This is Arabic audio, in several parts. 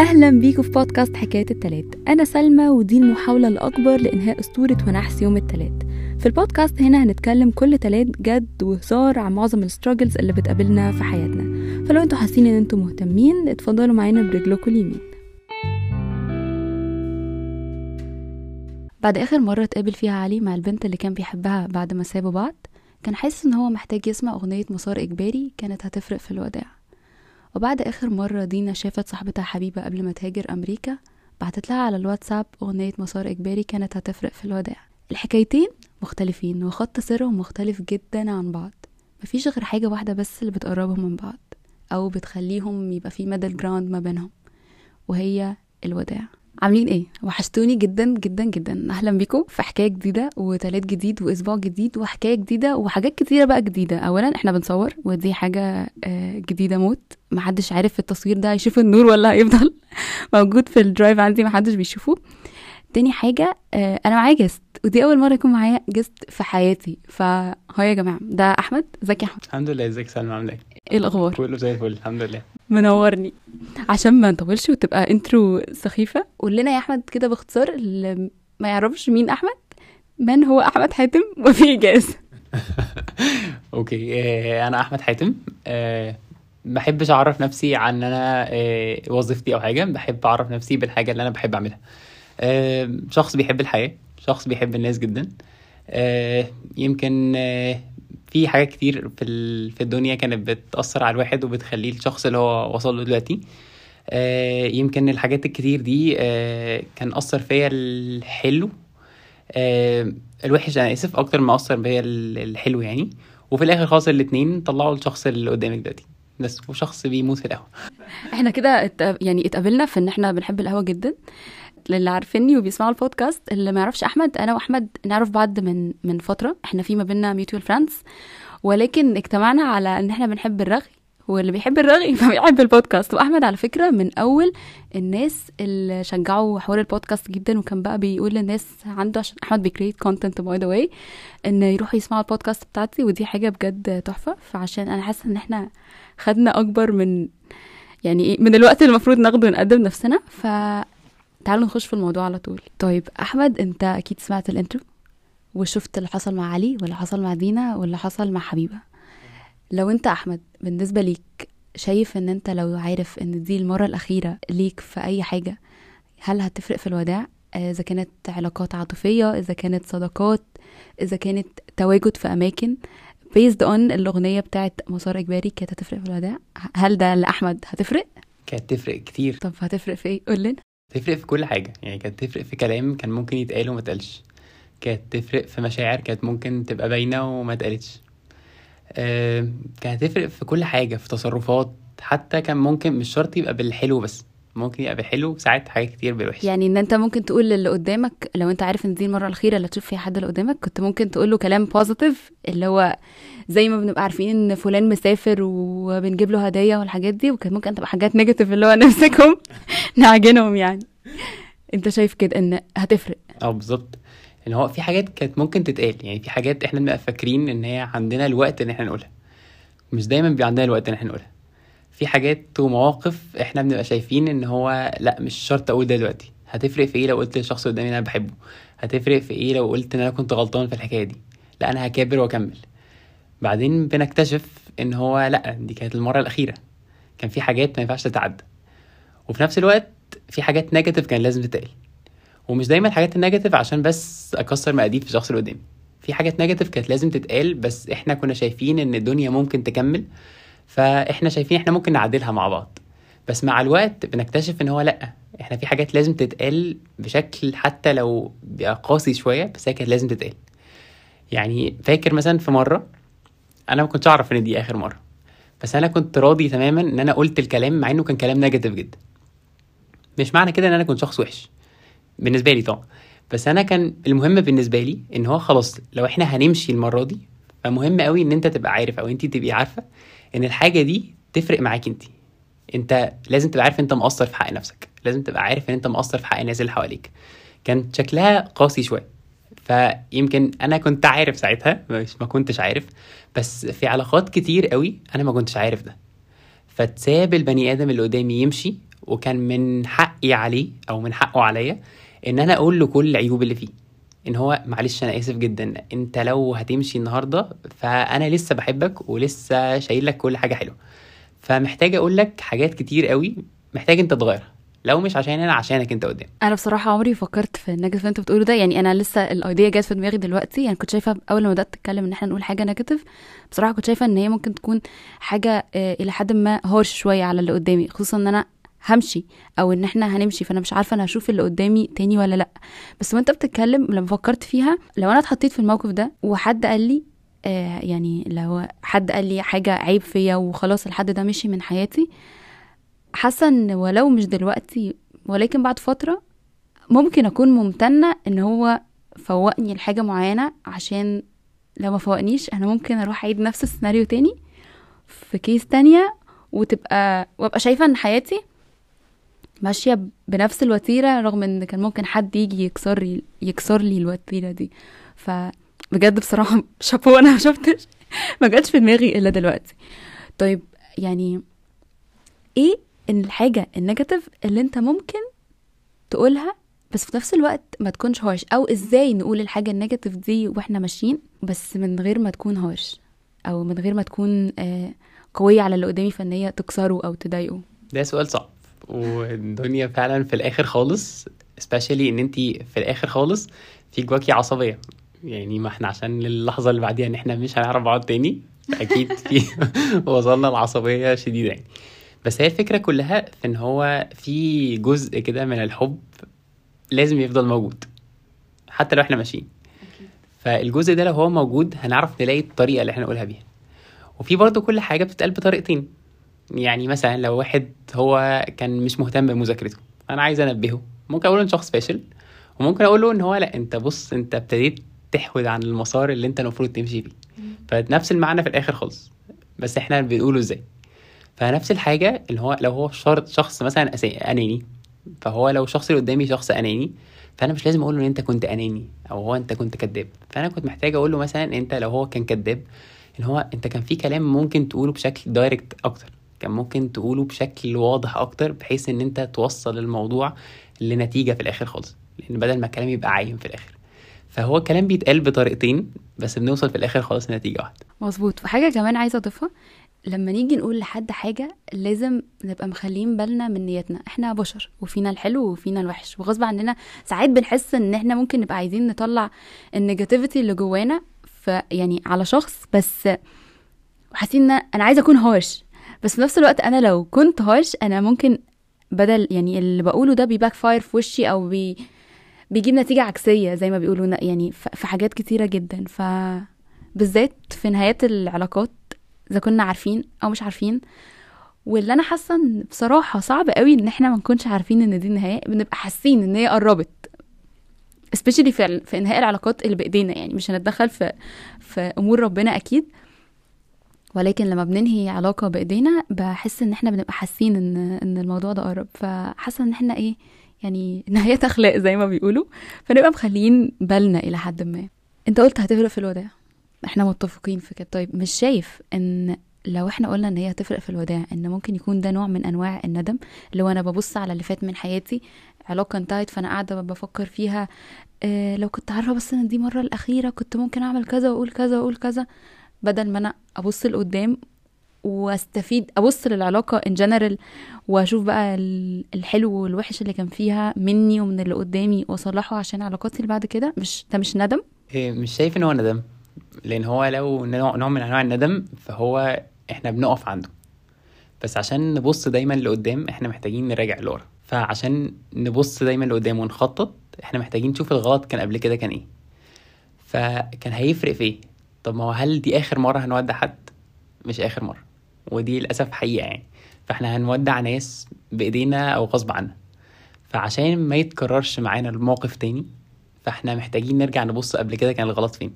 أهلا بيكم في بودكاست حكاية التلات. أنا سلمى ودي المحاولة الأكبر لإنهاء أسطورة ونحس يوم التلات. في البودكاست هنا هنتكلم كل تلات جد وهزار عن معظم الستراجلز اللي بتقابلنا في حياتنا. فلو أنتوا حاسين إن أنتوا مهتمين اتفضلوا معانا برجلكم اليمين. بعد آخر مرة اتقابل فيها علي مع البنت اللي كان بيحبها بعد ما سابوا بعض كان حاسس إن هو محتاج يسمع أغنية مسار إجباري كانت هتفرق في الوداع. وبعد آخر مرة دينا شافت صاحبتها حبيبة قبل ما تهاجر أمريكا بعتت لها على الواتساب أغنية مسار إجباري كانت هتفرق في الوداع. الحكايتين مختلفين وخط سيرهم مختلف جدا عن بعض. مفيش غير حاجة واحدة بس اللي بتقربهم من بعض أو بتخليهم يبقى في middle ground ما بينهم وهي الوداع. عاملين إيه؟ وحشتوني جدا جدا جدا. أهلا بيكم في حكاية جديدة وتلات جديد وأسبوع جديد وحكاية جديدة وحاجات كتيرة بقى جديدة. اولا إحنا بنصور ودي حاجة آه، جديدة موت. محدش عارف التصوير ده هيشوف النور ولا هيفضل موجود في ال drive عندي محدش بيشوفه. تاني حاجة آه، أنا معايا guest ودي أول مرة يكون معايا guest في حياتي. فهو يا جماعة ده أحمد ازيك يا أحمد؟ الحمد لله ازيك سلمى؟ عاملة إيه؟ إيه الأخبار؟ كله زي الفل الحمد لله. منورني. عشان ما نطولش وتبقى intro سخيفة. قول لنا يا أحمد كده باختصار اللي ما يعرفش مين أحمد من هو أحمد حاتم وفي إيجاز okay آه، أنا أحمد حاتم. آه، بحبش أعرف نفسي عن أنا آه، وظيفتي أو حاجة. بحب أعرف نفسي بالحاجة اللي أنا بحب أعملها. آه، شخص بيحب الحياة شخص بيحب الناس جدا. آه، يمكن آه، في حاجات كتير في ال- في الدنيا كانت بتأثر على الواحد وبتخليه الشخص اللي هو وصل له دلوقتي. آه، يمكن الحاجات الكتير دي آه، كان أثر فيا الحلو. آه، الوحش أنا آسف أكتر ما أثر بيا ال- الحلو يعني. وفي الآخر خالص الاتنين طلعوا الشخص اللي قدامك دلوقتي. بس وشخص بيموت في القهوة. إحنا كده. يعني اتقابلنا في إن إحنا بنحب القهوة جدا. للي عارفيني وبيسمعوا البودكاست اللي ما يعرفش أحمد أنا وأحمد نعرف بعض من من فترة. إحنا في ما بيننا mutual friends ولكن اجتمعنا على إن إحنا بنحب الرغي واللي بيحب الرغي فبيحب البودكاست. وأحمد على فكرة من أول الناس اللي شجعوا حوار البودكاست جدا وكان بقى بيقول للناس عنده عشان أحمد بي create content by the way إن يروحوا يسمعوا البودكاست بتاعتي ودي حاجة بجد تحفة. فعشان أنا حاسة إن إحنا خدنا أكبر من يعني إيه من الوقت اللي المفروض ناخده نقدم نفسنا. ف تعالوا نخش في الموضوع على طول. طيب أحمد أنت أكيد سمعت الانترو وشفت اللي حصل مع علي واللي حصل مع دينا واللي حصل مع حبيبة. لو أنت أحمد بالنسبة ليك شايف إن أنت لو عارف إن دي المرة الأخيرة ليك في أي حاجة هل هتفرق في الوداع؟ آه، إذا كانت علاقات عاطفية إذا كانت صداقات إذا كانت تواجد في أماكن based on الأغنية بتاعت مسار إجباري كانت هتفرق في الوداع؟ هل ده لأحمد هتفرق؟ كانت تفرق كتير. طب هتفرق في إيه؟ قول لنا. تفرق في كل حاجة. يعني كانت تفرق في كلام كان ممكن يتقال وما اتقالش. كانت تفرق في مشاعر كانت ممكن تبقى باينة وما اتقالتش. آه، كانت تفرق في كل حاجة في تصرفات. حتى كان ممكن مش شرط يبقى بالحلو بس. ممكن يبقى بالحلو ساعات حاجات كتير بالوحش يعني إن أنت ممكن تقول للي قدامك لو أنت عارف إن دي المرة الأخيرة اللي تشوف فيها حد اللي قدامك كنت ممكن تقول له كلام positive اللي هو زي ما بنبقى عارفين إن فلان مسافر وبنجيب له هدايا والحاجات دي وكانت ممكن تبقى حاجات negative اللي هو نمسكهم نعجنهم يعني. أنت شايف كده إن هتفرق؟ آه بالظبط. ان هو في حاجات كانت ممكن تتقال يعني في حاجات إحنا بنبقى فاكرين إن هي عندنا الوقت إن إحنا نقولها. مش دايما بيبقى عندنا الوقت إن إحنا نقولها. في حاجات ومواقف إحنا بنبقى شايفين ان هو لا مش شرط أقول ده دلوقتي. هتفرق في إيه لو قلت للشخص قدامي ان أنا بحبه؟ هتفرق في إيه لو قلت ان أنا كنت غلطان في الحكاية دي؟ لا أنا هكابر واكمل. بعدين بنكتشف ان هو لا دي كانت المرة الأخيرة. كان في حاجات ما ينفعش تتعدى. وفي نفس الوقت في حاجات negative كان لازم تتقال. ومش دايما الحاجات ال negative عشان بس أكسر مقاديف في الشخص اللي قدامي. في حاجات negative كانت لازم تتقال بس إحنا كنا شايفين إن الدنيا ممكن تكمل. فاحنا شايفين إحنا ممكن نعدلها مع بعض. بس مع الوقت بنكتشف ان هو لأ إحنا في حاجات لازم تتقال بشكل حتى لو قاسي شوية بس هي كانت لازم تتقال. يعني فاكر مثلا في مرة أنا ما كنتش أعرف إن دي آخر مرة. بس أنا كنت راضي تماما إن أنا قلت الكلام مع إنه كان كلام negative جدا. مش معنى كده إن أنا كنت شخص وحش. بالنسبة لي طبعا. بس أنا كان المهم بالنسبة لي إن هو خلاص لو إحنا هنمشي المرة دي فمهم قوي إن أنت تبقى عارف أو أنت تبقي عارفة إن الحاجة دي تفرق معاك انت أنت لازم تبقى عارف أنت مقصر في حق نفسك. لازم تبقى عارف إن أنت مقصر في حق الناس اللي حواليك. كان شكلها قاسي شوية. فيمكن أنا كنت عارف ساعتها مش ما كنتش عارف. بس في علاقات كتير قوي أنا ما كنتش عارف ده. فتساب البني آدم اللي قدامي يمشي وكان من حقي عليه أو من حقه عليا إن أنا أقول له كل العيوب اللي فيه. ان هو معلش أنا اسف جدا انت لو هتمشي النهارده فأنا لسه بحبك ولسه شايل لك كل حاجة حلوة. فمحتاج أقول لك حاجات كتير قوي محتاج انت تغيرها. لو مش عشان أنا عشانك انت قدام. أنا بصراحة عمري فكرت في ال negative اللي انت بتقوله ده. يعني أنا لسه ال idea جت في دماغي دلوقتي. يعني كنت شايفة أول ما بدأت تتكلم إن إحنا نقول حاجة negative بصراحة كنت شايفة إن هي ممكن تكون حاجة آه، إلى حد ما هارش شوية على اللي قدامي خصوصا إن أنا همشي أو إن إحنا هنمشي فأنا مش عارفة أنا هشوف اللي قدامي تاني ولا لأ. بس وأنت بتتكلم لما فكرت فيها لو أنا اتحطيت في الموقف ده وحد قال لي آه يعني لو حد قال لي حاجة عيب فيا وخلاص الحد ده مشي من حياتي حاسة إن ولو مش دلوقتي ولكن بعد فترة ممكن أكون ممتنة إن هو فوقني لحاجة معينة عشان لو ما فوقنيش أنا ممكن أروح أعيد نفس السيناريو تاني في case تانية وتبقى وأبقى شايفة إن حياتي ماشية بنفس الوتيرة رغم إن كان ممكن حد يجي يكسر لي يكسر لي الوتيرة دي. فبجد بصراحة شابو أنا ما شفتش ما جاتش في دماغي إلا دلوقتي. طيب يعني إيه ان الحاجة ال negative اللي أنت ممكن تقولها بس في نفس الوقت ما تكونش harsh أو إزاي نقول الحاجة ال negative دي وإحنا ماشيين بس من غير ما تكون harsh أو من غير ما تكون آه قوية على اللي قدامي فإن هي تكسره أو تضايقه ده سؤال صعب. والدنيا فعلا في الآخر خالص especially إن انت في الآخر خالص في جواكي عصبية. يعني ما إحنا عشان اللحظه اللي بعديها إن إحنا مش هنعرف بعض تاني أكيد في وصلنا لعصبية شديدة يعني. بس هي الفكرة كلها في إن هو في جزء كده من الحب لازم يفضل موجود حتى لو إحنا ماشيين. فالجزء ده لو هو موجود هنعرف نلاقي الطريقة اللي إحنا نقولها بيها. وفي برضه كل حاجة بتتقال بطريقتين. يعني مثلا لو واحد هو كان مش مهتم بمذاكرته أنا عايز أنبهه. ممكن أقول ان شخص فاشل وممكن أقول له ان هو لأ أنت بص أنت ابتديت تحود عن المسار اللي أنت المفروض تمشي فيه فنفس المعنى في الآخر خالص. بس إحنا بنقوله إزاي؟ فنفس الحاجة اللي هو لو هو شرط شخص مثلا أناني فهو لو الشخص اللي قدامي شخص أناني فأنا مش لازم أقول له إن أنت كنت أناني أو هو أنت كنت كذاب. فأنا كنت محتاج أقول له مثلا أنت لو هو كان كذاب إن هو أنت كان في كلام ممكن تقوله بشكل دايركت أكتر. كان ممكن تقوله بشكل واضح أكتر بحيث إن أنت توصل الموضوع لنتيجة في الآخر خالص. لأن بدل ما الكلام يبقى عايم في الآخر. فهو الكلام بيتقال بطريقتين بس بنوصل في الآخر خالص لنتيجة واحدة. مظبوط. وحاجة كمان عايزة أضيفها لما نيجي نقول لحد حاجة لازم نبقى مخلين بالنا من نيتنا إحنا بشر وفينا الحلو وفينا الوحش. وغصب عننا ساعات بنحس إن إحنا ممكن نبقى عايزين نطلع ال negativity اللي جوانا ف يعني على شخص بس وحاسين إن أنا عايزة أكون harsh بس في نفس الوقت أنا لو كنت harsh أنا ممكن بدل يعني اللي بقوله ده بي backfire في وشي أو بي بيجيب نتيجة عكسية زي ما بيقولوا يعني في حاجات كتيرة جدا. ف بالذات في نهايات العلاقات إذا كنا عارفين أو مش عارفين. واللي أنا حاسة إن بصراحة صعب قوي إن إحنا ما نكونش عارفين إن دي النهاية بنبقى حاسين إن هي قربت. Especially في في انهاء العلاقات اللي بإيدينا يعني مش هنتدخل في في أمور ربنا أكيد. ولكن لما بننهي علاقة بإيدينا بحس إن إحنا بنبقى حاسين إن إن الموضوع ده قرب. فحاسة إن إحنا إيه يعني نهايات أخلاق زي ما بيقولوا فنبقى مخليين بالنا إلى حد ما. أنت قلت هتفرق في الوداع. إحنا متفقين في كده. طيب مش شايف إن لو إحنا قلنا إن هي هتفرق في الوداع إن ممكن يكون ده نوع من أنواع الندم؟ اللي هو أنا ببص على اللي فات من حياتي علاقة انتهت فأنا قاعدة بفكر فيها آه لو كنت عارفة بس إن دي المره الأخيرة كنت ممكن أعمل كذا وأقول كذا وأقول كذا بدل ما أنا أبص لقدام وأستفيد أبص للعلاقة ان جنرال وأشوف بقى ال- الحلو والوحش اللي كان فيها مني ومن اللي قدامي وأصلحه عشان علاقاتي اللي بعد كده مش ده مش ندم؟ إيه، مش شايف إن هو ندم لأن هو لو نوع من أنواع الندم فهو إحنا بنقف عنده. بس عشان نبص دايما لقدام إحنا محتاجين نراجع لورا فعشان نبص دايما لقدام ونخطط إحنا محتاجين نشوف الغلط كان قبل كده كان إيه. فكان هيفرق في إيه؟ طب ما هو هل دي آخر مرة هنودع حد؟ مش آخر مرة. ودي للأسف حقيقة يعني. فإحنا هنودع ناس بإيدينا أو غصب عنا فعشان ما يتكررش معانا الموقف تاني فإحنا محتاجين نرجع نبص قبل كده كان الغلط فين.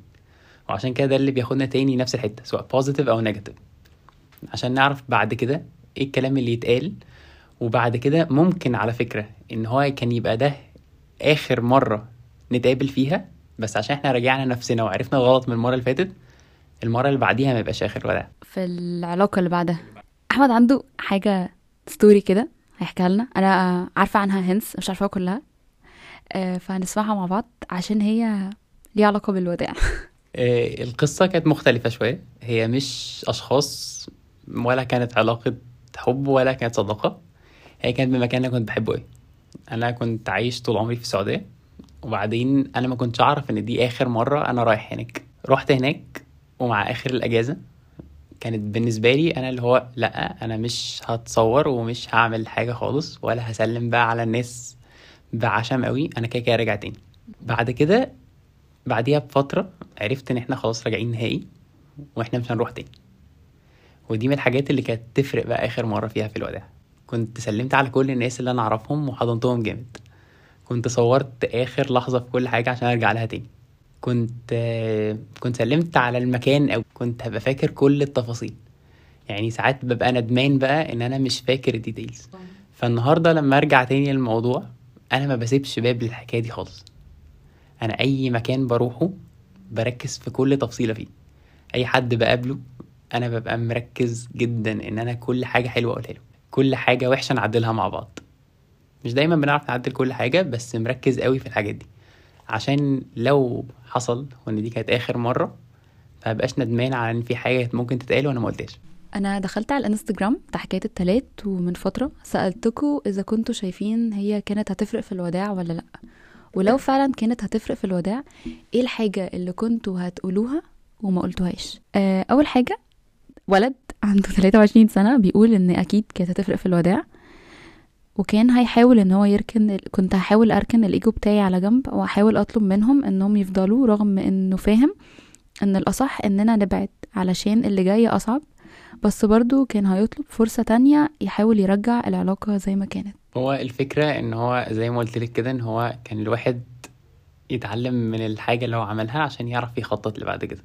وعشان كده ده اللي بياخدنا تاني نفس الحتة سواء positive أو negative عشان نعرف بعد كده إيه الكلام اللي يتقال وبعد كده ممكن على فكرة إن هو كان يبقى ده آخر مرة نتقابل فيها بس عشان إحنا راجعنا نفسنا وعرفنا الغلط من المرة اللي فاتت المرة اللي بعديها ما يبقاش آخر ولا. في العلاقة اللي بعدها. أحمد عنده حاجة ستوري كده هيحكيها لنا. أنا عارفة عنها هنس مش عارفاها كلها. آه، فهنسمعها مع بعض عشان هي ليها علاقة بالوداع. آه، القصة كانت مختلفة شوية. هي مش أشخاص ولا كانت علاقة حب ولا كانت صداقة. هي كانت بمكان أنا كنت بحبه أوي. أنا كنت عايش طول عمري في السعودية. وبعدين أنا ما كنتش أعرف إن دي آخر مرة أنا رايح هناك. رحت هناك ومع آخر الأجازة. كانت بالنسبة لي أنا اللي هو لأ أنا مش هتصور ومش هعمل حاجة خالص ولا هسلم بقى على الناس بعشم قوي. أنا كده كده راجع تاني. بعد كده بعديها بفترة عرفت إن إحنا خلاص راجعين نهائي وإحنا مش هنروح تاني. ودي من الحاجات اللي كانت تفرق بقى آخر مرة فيها في الوداع كنت سلمت على كل الناس اللي أنا أعرفهم وحضنتهم جامد. كنت صورت آخر لحظة في كل حاجة عشان أرجع لها تاني. كنت كنت سلمت على المكان أو كنت هبقى فاكر كل التفاصيل. يعني ساعات ببقى ندمان بقى إن أنا مش فاكر الديتيلز فالنهاردة لما أرجع تاني للموضوع أنا ما بسيبش باب للحكاية دي خالص. أنا أي مكان بروحه بركز في كل تفصيلة فيه. أي حد بقابله أنا ببقى مركز جدا إن أنا كل حاجة حلوة أقولها له. كل حاجة وحشة نعدلها مع بعض. مش دايما بنعرف نعدل كل حاجة بس مركز قوي في الحاجات دي. عشان لو حصل وإن دي كانت آخر مرة فمبقاش ندمان على إن في حاجة ممكن تتقال وأنا ما قلتهاش. أنا دخلت على الإنستجرام بتاع حكاية التلات ومن فترة سألتكم إذا كنتوا شايفين هي كانت هتفرق في الوداع ولا لأ. ولو فعلا كانت هتفرق في الوداع إيه الحاجة اللي كنتوا هتقولوها وما قلتوهاش؟ آه، أول حاجة ولد عنده 23 سنة بيقول إن أكيد كانت هتفرق في الوداع. وكان هيحاول إن هو يركن كنت هحاول أركن الإيجو بتاعي على جنب واحاول أطلب منهم إنهم يفضلوا رغم إنه فاهم إن الأصح إننا نبعد علشان اللي جاي أصعب بس برضو كان هيطلب فرصة تانية يحاول يرجع العلاقة زي ما كانت. هو الفكرة إن هو زي ما قلت لك كده إن هو كان الواحد يتعلم من الحاجة اللي هو عملها عشان يعرف يخطط لبعد كده.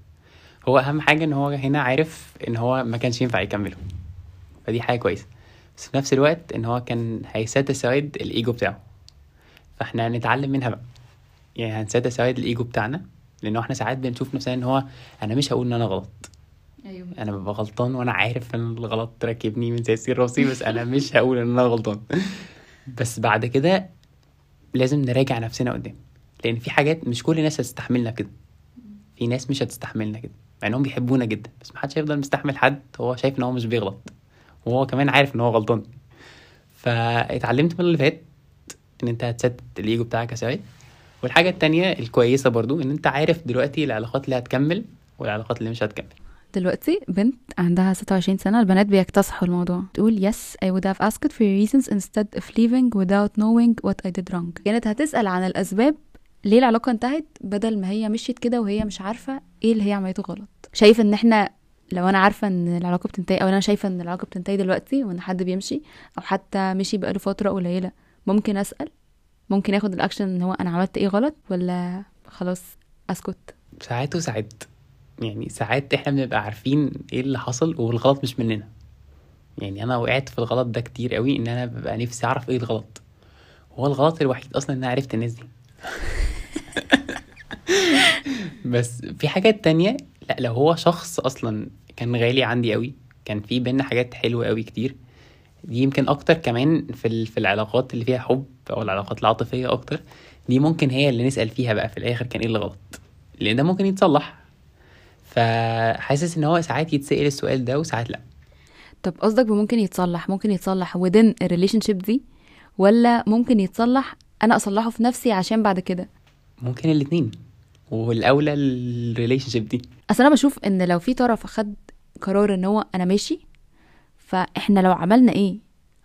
هو أهم حاجة إن هو هنا عارف إن هو ما كانش ينفع يكمله. فدي حاجة كويسة. بس في نفس الوقت إن هو كان هيساتسايد الإيجو بتاعه. فإحنا هنتعلم منها بقى. يعني هنساتسايد الإيجو بتاعنا لأنه إحنا ساعات بنشوف نفسنا إن هو أنا مش هقول إن أنا غلط. أيوه. أنا ببقى غلطان وأنا عارف إن الغلط راكبني من سياسي راسي بس أنا مش هقول إن أنا غلطان. بس بعد كده لازم نراجع نفسنا قدام. لأن في حاجات مش كل الناس هتستحملنا كده. في ناس مش هتستحملنا كده. مع إنهم بيحبونا جدا بس محدش هيفضل مستحمل حد هو شايف إن هو مش بيغلط. وهو كمان عارف إن هو غلطان. فاتعلمت من اللي فات إن أنت هتسدد الإيجو بتاعك يا والحاجة التانية الكويسة برضو إن أنت عارف دلوقتي العلاقات اللي هتكمل والعلاقات اللي مش هتكمل. دلوقتي بنت عندها 26 سنة البنات بيكتسحوا الموضوع. تقول yes I would have asked for reasons instead of leaving without knowing what I did wrong. كانت هتسأل عن الأسباب ليه العلاقة انتهت بدل ما هي مشيت كده وهي مش عارفة إيه اللي هي عملته غلط. شايف إن إحنا لو أنا عارفة إن العلاقة بتنتهي أو أنا شايفة إن العلاقة بتنتهي دلوقتي وإن حد بيمشي أو حتى مشي بقاله فترة قليلة ممكن أسأل؟ ممكن آخد الأكشن إن هو أنا عملت إيه غلط ولا خلاص أسكت؟ ساعات وساعات. يعني ساعات إحنا بنبقى عارفين إيه اللي حصل والغلط مش مننا. يعني أنا وقعت في الغلط ده كتير قوي إن أنا ببقى نفسي أعرف إيه الغلط. هو الغلط الوحيد أصلا إن أنا عرفت الناس دي. بس في حاجات تانية لا لو هو شخص أصلا كان غالي عندي قوي كان في بينا حاجات حلوة قوي كتير دي يمكن أكتر كمان في في العلاقات اللي فيها حب أو العلاقات العاطفية أكتر دي ممكن هي اللي نسأل فيها بقى في الآخر كان إيه اللي غلط لأن ده ممكن يتصلح. فحاسس إن هو ساعات يتسأل السؤال ده وساعات لأ. طب قصدك ممكن يتصلح ممكن يتصلح within ال relationship دي ولا ممكن يتصلح أنا أصلحه في نفسي عشان بعد كده؟ ممكن الاتنين. والأولى ال relationship دي. أصل أنا بشوف إن لو في طرف خد قرار إن هو أنا ماشي فإحنا لو عملنا إيه؟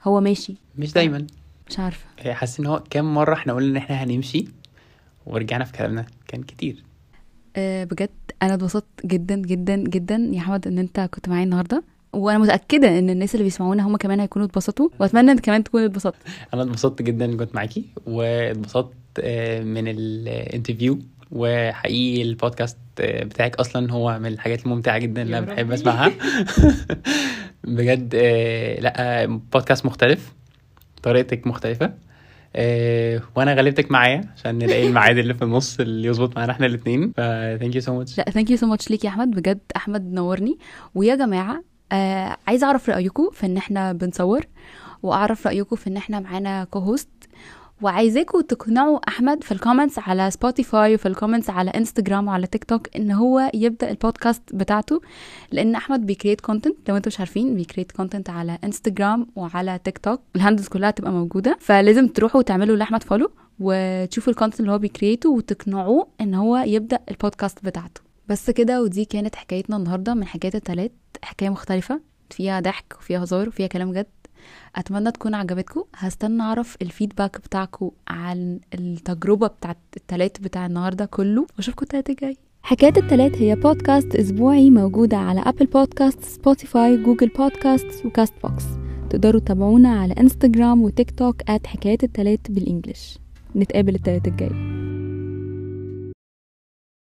هو ماشي. مش دايما. مش عارفة. حاسس إن هو كام مرة إحنا قلنا إن إحنا هنمشي ورجعنا في كلامنا؟ كان كتير. أه بجد أنا اتبسطت جدا جدا جدا يا حمد إن أنت كنت معايا النهارده. وأنا متأكدة إن الناس اللي بيسمعونا هم كمان هيكونوا اتبسطوا وأتمنى انت كمان تكون اتبسطت أنا اتبسطت جدا اني كنت معاكي واتبسطت آه، من الانترفيو. وحقيقي البودكاست بتاعك أصلا هو من الحاجات الممتعة جدا اللي أنا بحب. أسمعها. بجد آه، لأ بودكاست مختلف طريقتك مختلفة آه، وأنا غلبتك معايا عشان نلاقي الميعاد اللي في النص اللي يظبط معانا إحنا الاثنين ف thank you so much لأ thank you so much ليك يا أحمد. بجد أحمد نورني. ويا جماعة آه عايزة أعرف رايكم في إن إحنا بنصور وأعرف رايكم في إن إحنا معانا co-host وعايزاكم تقنعوا أحمد في ال comments على سبوتيفاي وفي ال comments على انستجرام وعلى تيك توك إن هو يبدأ البودكاست بتاعته لأن أحمد بي create content لو أنتم مش عارفين بي create content على انستجرام وعلى تيك توك ال handles كلها تبقى موجودة فلازم تروحوا تعملوا لأحمد follow وتشوفوا ال content اللي هو بي create ه وتقنعوه إن هو يبدأ البودكاست بتاعته. بس كده ودي كانت حكايتنا النهارده من حكاية التلات حكاية مختلفة فيها ضحك وفيها هزار وفيها كلام جد. أتمنى تكون عجبتكم هستنى أعرف ال feedback بتاعكم عن التجربة بتاعت التلات بتاع النهارده كله. واشوفكم التلات الجاي. حكاية التلات هي بودكاست أسبوعي موجودة على أبل بودكاست سبوتيفاي جوجل بودكاست وكاست بوكس تقدروا تتابعونا على انستجرام وتيك توك at حكاية التلات بالإنجلش نتقابل التلات الجاي.